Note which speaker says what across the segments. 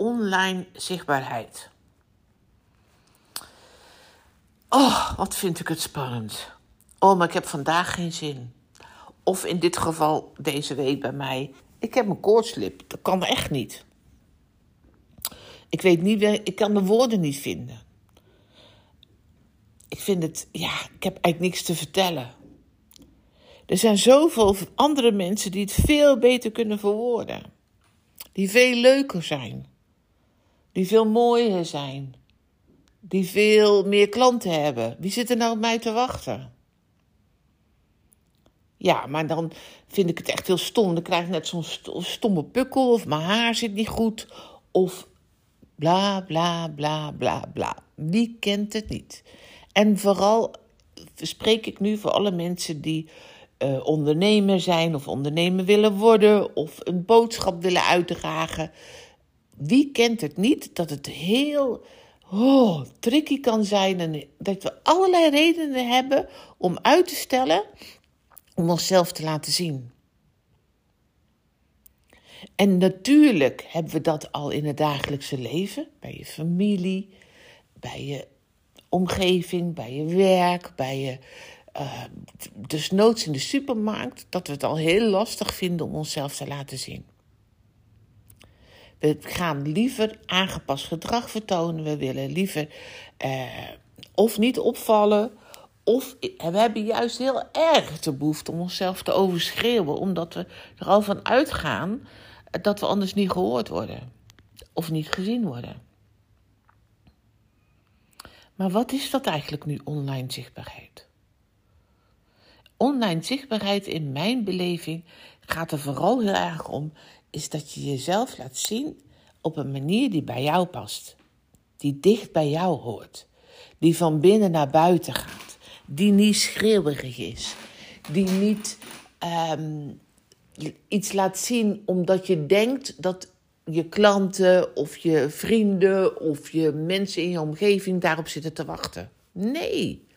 Speaker 1: Online zichtbaarheid. Oh, wat vind ik het spannend. Oh, maar ik heb vandaag geen zin. Of in dit geval deze week bij mij. Ik heb een koortslip. Dat kan echt niet. Ik weet niet, ik kan de woorden niet vinden. Ik vind het, ja, ik heb eigenlijk niks te vertellen. Er zijn zoveel andere mensen die het veel beter kunnen verwoorden. Die veel leuker zijn. Die veel mooier zijn. Die veel meer klanten hebben. Wie zit er nou op mij te wachten? Ja, maar dan vind ik het echt heel stom. Dan krijg ik net zo'n stomme pukkel. Of mijn haar zit niet goed. Of bla bla bla bla bla. Wie kent het niet? En vooral spreek ik nu voor alle mensen die uh, ondernemer zijn of ondernemer willen worden of een boodschap willen uitdragen. Wie kent het niet dat het heel oh, tricky kan zijn en dat we allerlei redenen hebben om uit te stellen om onszelf te laten zien. En natuurlijk hebben we dat al in het dagelijkse leven, bij je familie, bij je omgeving, bij je werk, bij je. Uh, dus noods in de supermarkt, dat we het al heel lastig vinden om onszelf te laten zien. We gaan liever aangepast gedrag vertonen, we willen liever uh, of niet opvallen, of we hebben juist heel erg de behoefte om onszelf te overschreeuwen, omdat we er al van uitgaan dat we anders niet gehoord worden of niet gezien worden. Maar wat is dat eigenlijk nu online zichtbaarheid? Online zichtbaarheid in mijn beleving gaat er vooral heel erg om, is dat je jezelf laat zien op een manier die bij jou past, die dicht bij jou hoort, die van binnen naar buiten gaat, die niet schreeuwerig is, die niet um, iets laat zien omdat je denkt dat je klanten of je vrienden of je mensen in je omgeving daarop zitten te wachten. Nee.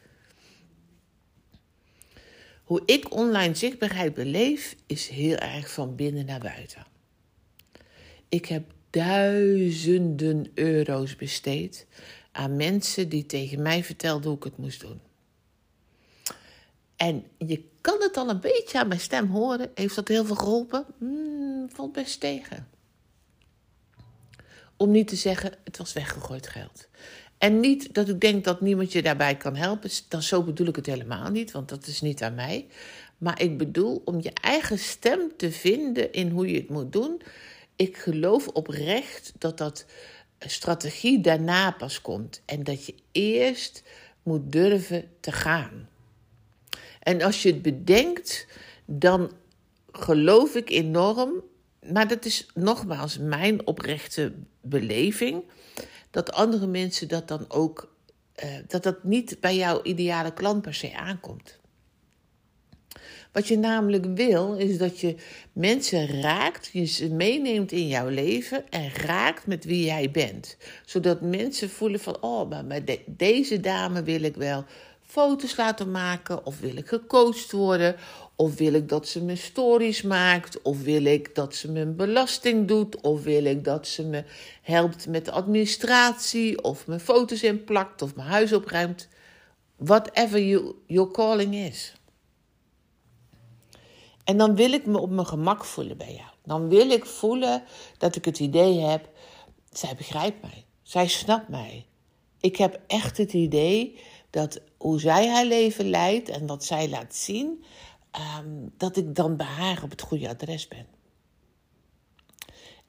Speaker 1: Hoe ik online zichtbaarheid beleef is heel erg van binnen naar buiten. Ik heb duizenden euro's besteed aan mensen die tegen mij vertelden hoe ik het moest doen. En je kan het al een beetje aan mijn stem horen. Heeft dat heel veel geholpen? Hmm, valt best tegen. Om niet te zeggen, het was weggegooid geld. En niet dat ik denk dat niemand je daarbij kan helpen. Dan zo bedoel ik het helemaal niet, want dat is niet aan mij. Maar ik bedoel om je eigen stem te vinden in hoe je het moet doen. Ik geloof oprecht dat dat strategie daarna pas komt. En dat je eerst moet durven te gaan. En als je het bedenkt, dan geloof ik enorm, maar dat is nogmaals mijn oprechte beleving, dat andere mensen dat dan ook, uh, dat dat niet bij jouw ideale klant per se aankomt. Wat je namelijk wil, is dat je mensen raakt, je ze meeneemt in jouw leven en raakt met wie jij bent. Zodat mensen voelen van, oh, maar deze dame wil ik wel foto's laten maken? Of wil ik gecoacht worden? Of wil ik dat ze me stories maakt? Of wil ik dat ze mijn belasting doet? Of wil ik dat ze me helpt met de administratie? Of mijn foto's inplakt? Of mijn huis opruimt? Whatever you, your calling is. En dan wil ik me op mijn gemak voelen bij jou. Dan wil ik voelen dat ik het idee heb, zij begrijpt mij. Zij snapt mij. Ik heb echt het idee dat hoe zij haar leven leidt en wat zij laat zien, ehm, dat ik dan bij haar op het goede adres ben.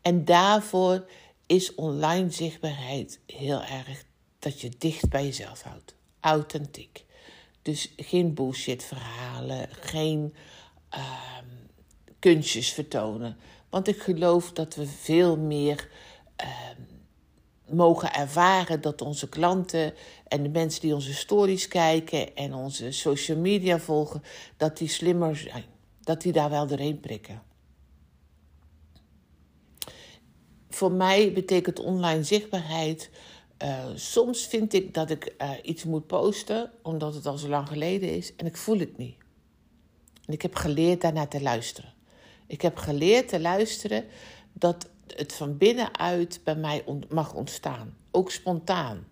Speaker 1: En daarvoor is online zichtbaarheid heel erg dat je dicht bij jezelf houdt. Authentiek. Dus geen bullshit verhaal halen, geen ehm, kunstjes vertonen. Want ik geloof dat we veel meer ehm, mogen ervaren dat onze klanten en de mensen die onze stories kijken en onze social media volgen, dat die slimmer zijn. Dat die daar wel doorheen prikken. Voor mij betekent online zichtbaarheid. Uh, soms vind ik dat ik uh, iets moet posten, omdat het al zo lang geleden is en ik voel het niet. En ik heb geleerd daarnaar te luisteren. Ik heb geleerd te luisteren dat het van binnenuit bij mij mag ontstaan. Ook spontaan.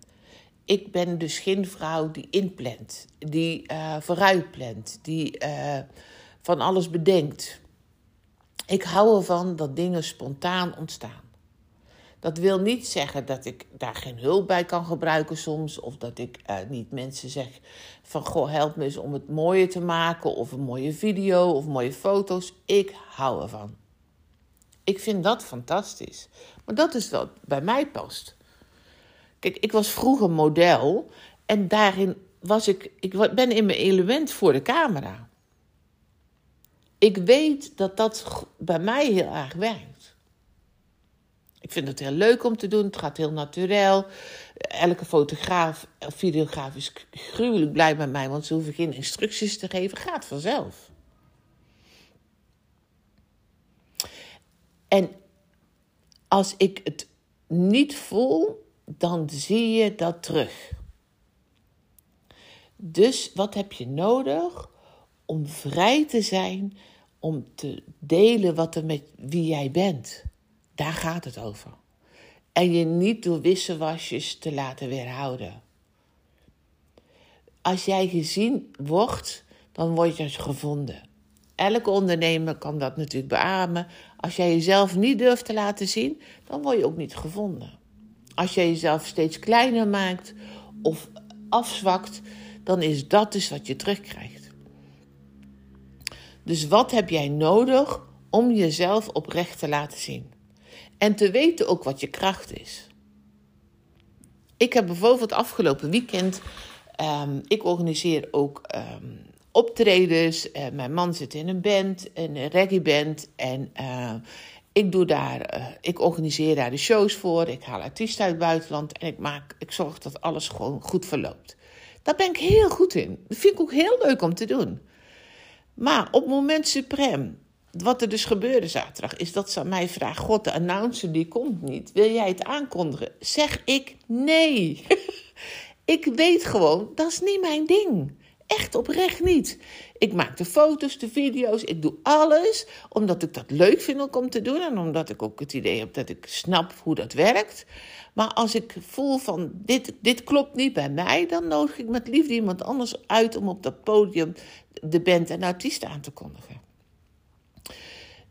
Speaker 1: Ik ben dus geen vrouw die inplant, die uh, vooruitplant, die uh, van alles bedenkt. Ik hou ervan dat dingen spontaan ontstaan. Dat wil niet zeggen dat ik daar geen hulp bij kan gebruiken soms. Of dat ik uh, niet mensen zeg van goh, help me eens om het mooier te maken. Of een mooie video of mooie foto's. Ik hou ervan. Ik vind dat fantastisch. Maar dat is wat bij mij past. Kijk, ik was vroeger model. En daarin was ik, ik ben in mijn element voor de camera. Ik weet dat dat bij mij heel erg werkt. Ik vind het heel leuk om te doen. Het gaat heel natuurlijk. Elke fotograaf of videograaf is gruwelijk blij met mij, want ze hoeven geen instructies te geven. Gaat vanzelf. En als ik het niet voel, dan zie je dat terug. Dus wat heb je nodig om vrij te zijn, om te delen wat er met wie jij bent? Daar gaat het over. En je niet door wisselwasjes te laten weerhouden. Als jij gezien wordt, dan word je gevonden. Elke ondernemer kan dat natuurlijk beamen. Als jij jezelf niet durft te laten zien, dan word je ook niet gevonden. Als jij jezelf steeds kleiner maakt of afzwakt, dan is dat dus wat je terugkrijgt. Dus wat heb jij nodig om jezelf oprecht te laten zien? En te weten ook wat je kracht is. Ik heb bijvoorbeeld afgelopen weekend, um, ik organiseer ook um, optredens. Uh, mijn man zit in een band, een reggae band. En uh, ik, doe daar, uh, ik organiseer daar de shows voor. Ik haal artiesten uit het buitenland. En ik, maak, ik zorg dat alles gewoon goed verloopt. Daar ben ik heel goed in. Dat vind ik ook heel leuk om te doen. Maar op moment suprem, wat er dus gebeurde zaterdag, is dat ze aan mij vraagt: God, de announcer die komt niet. Wil jij het aankondigen? Zeg ik nee. ik weet gewoon, dat is niet mijn ding. Echt oprecht niet. Ik maak de foto's, de video's, ik doe alles omdat ik dat leuk vind om te doen en omdat ik ook het idee heb dat ik snap hoe dat werkt. Maar als ik voel van dit, dit klopt niet bij mij, dan nodig ik met liefde iemand anders uit om op dat podium de band en de artiesten aan te kondigen.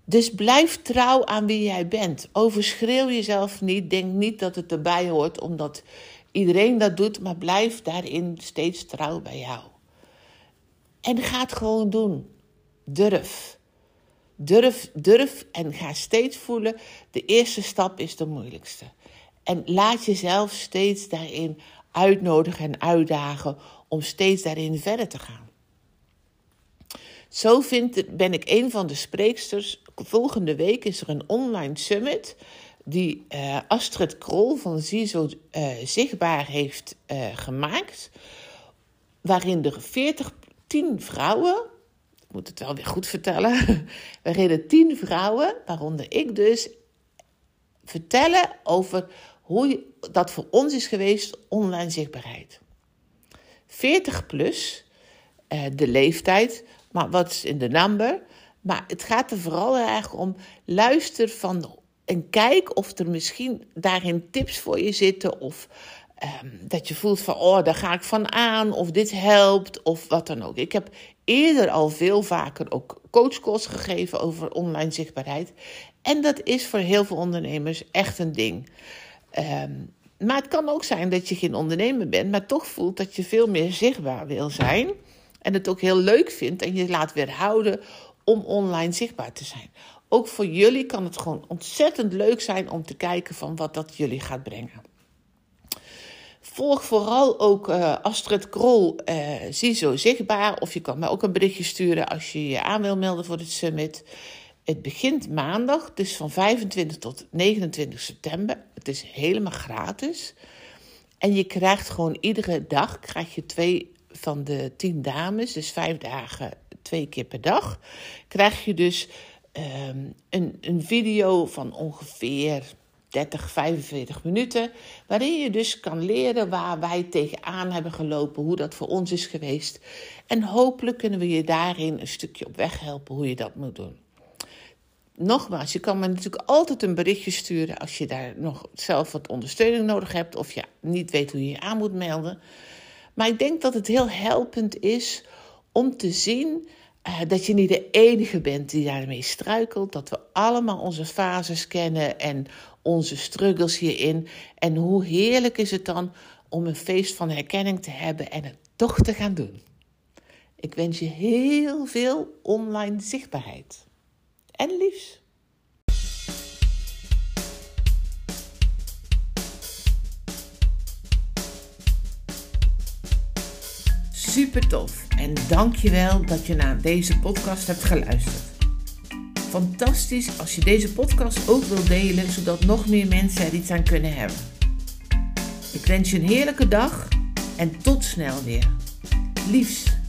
Speaker 1: Dus blijf trouw aan wie jij bent. Overschreeuw jezelf niet. Denk niet dat het erbij hoort omdat iedereen dat doet, maar blijf daarin steeds trouw bij jou. En ga het gewoon doen. Durf. Durf, durf en ga steeds voelen. De eerste stap is de moeilijkste. En laat jezelf steeds daarin uitnodigen en uitdagen om steeds daarin verder te gaan. Zo vind, ben ik een van de spreeksters. Volgende week is er een online summit die uh, Astrid Krol van Zizo uh, zichtbaar heeft uh, gemaakt. Waarin er 40 tien vrouwen, ik moet het wel weer goed vertellen, we reden tien vrouwen, waaronder ik dus, vertellen over hoe dat voor ons is geweest, online zichtbaarheid. 40 plus, eh, de leeftijd, maar wat is in de number? Maar het gaat er vooral erg om, luister van en kijk of er misschien daarin tips voor je zitten of Ehm, dat je voelt van, oh, daar ga ik van aan, of dit helpt, of wat dan ook. Ik heb eerder al veel vaker ook coachcalls gegeven over online zichtbaarheid. En dat is voor heel veel ondernemers echt een ding. Um, maar het kan ook zijn dat je geen ondernemer bent, maar toch voelt dat je veel meer zichtbaar wil zijn. En het ook heel leuk vindt en je laat weerhouden om online zichtbaar te zijn. Ook voor jullie kan het gewoon ontzettend leuk zijn om te kijken van wat dat jullie gaat brengen. Volg vooral ook uh, Astrid Krol, uh, zie zo zichtbaar. Of je kan mij ook een berichtje sturen als je je aan wil melden voor het summit. Het begint maandag, dus van 25 tot 29 september. Het is helemaal gratis. En je krijgt gewoon iedere dag krijg je twee van de tien dames, dus vijf dagen, twee keer per dag. Krijg je dus um, een, een video van ongeveer 30, 45 minuten, waarin je dus kan leren waar wij tegenaan hebben gelopen, hoe dat voor ons is geweest. En hopelijk kunnen we je daarin een stukje op weg helpen hoe je dat moet doen. Nogmaals, je kan me natuurlijk altijd een berichtje sturen als je daar nog zelf wat ondersteuning nodig hebt of je niet weet hoe je je aan moet melden. Maar ik denk dat het heel helpend is om te zien uh, dat je niet de enige bent die daarmee struikelt. Dat we allemaal onze fases kennen en onze struggles hierin. En hoe heerlijk is het dan om een feest van herkenning te hebben en het toch te gaan doen. Ik wens je heel veel online zichtbaarheid. En liefs. Super tof en dankjewel dat je naar deze podcast hebt geluisterd. Fantastisch als je deze podcast ook wilt delen, zodat nog meer mensen er iets aan kunnen hebben. Ik wens je een heerlijke dag en tot snel weer. Liefs.